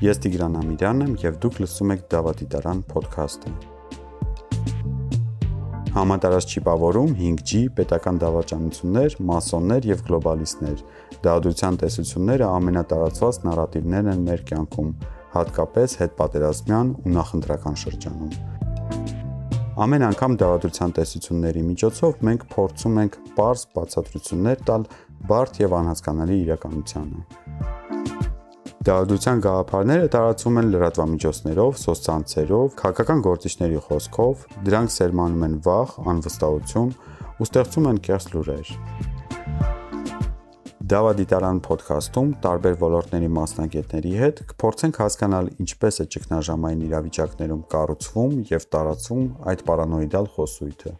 Ես Տիգրան Ամիրյանն եմ եւ դուք լսում եք Դավադիտարան ոդքասթը։ Համատարած չիպավորում 5G, պետական դավաճանություններ, մասոններ եւ գլոբալիստներ։ Դավադրության տեսությունները ամենատարածված նարատիվներն են մեր կյանքում, հատկապես հետպատերազմյան ու նախընտրական շրջանում։ Ամեն անգամ դավադրության տեսությունների միջոցով մենք փորձում ենք པարզ բացատրություններ տալ բարդ եւ անհասկանալի իրականությանը։ Դավադրության գաղափարները տարածվում են լրատվամիջոցներով, սոցցանցերով, քաղաքական գործիչների խոսքով, դրանք սերմանում են վախ, անվստահություն ու ստեղծում են կեղծ լուրեր։ Դավադիտարան ոդքասթում տարբեր ոլորտների մասնագետների հետ կփորձենք հասկանալ ինչպես է ճգնաժամային իրավիճակներում կառուցվում եւ տարածվում այդ պարանոիդալ խոսույթը։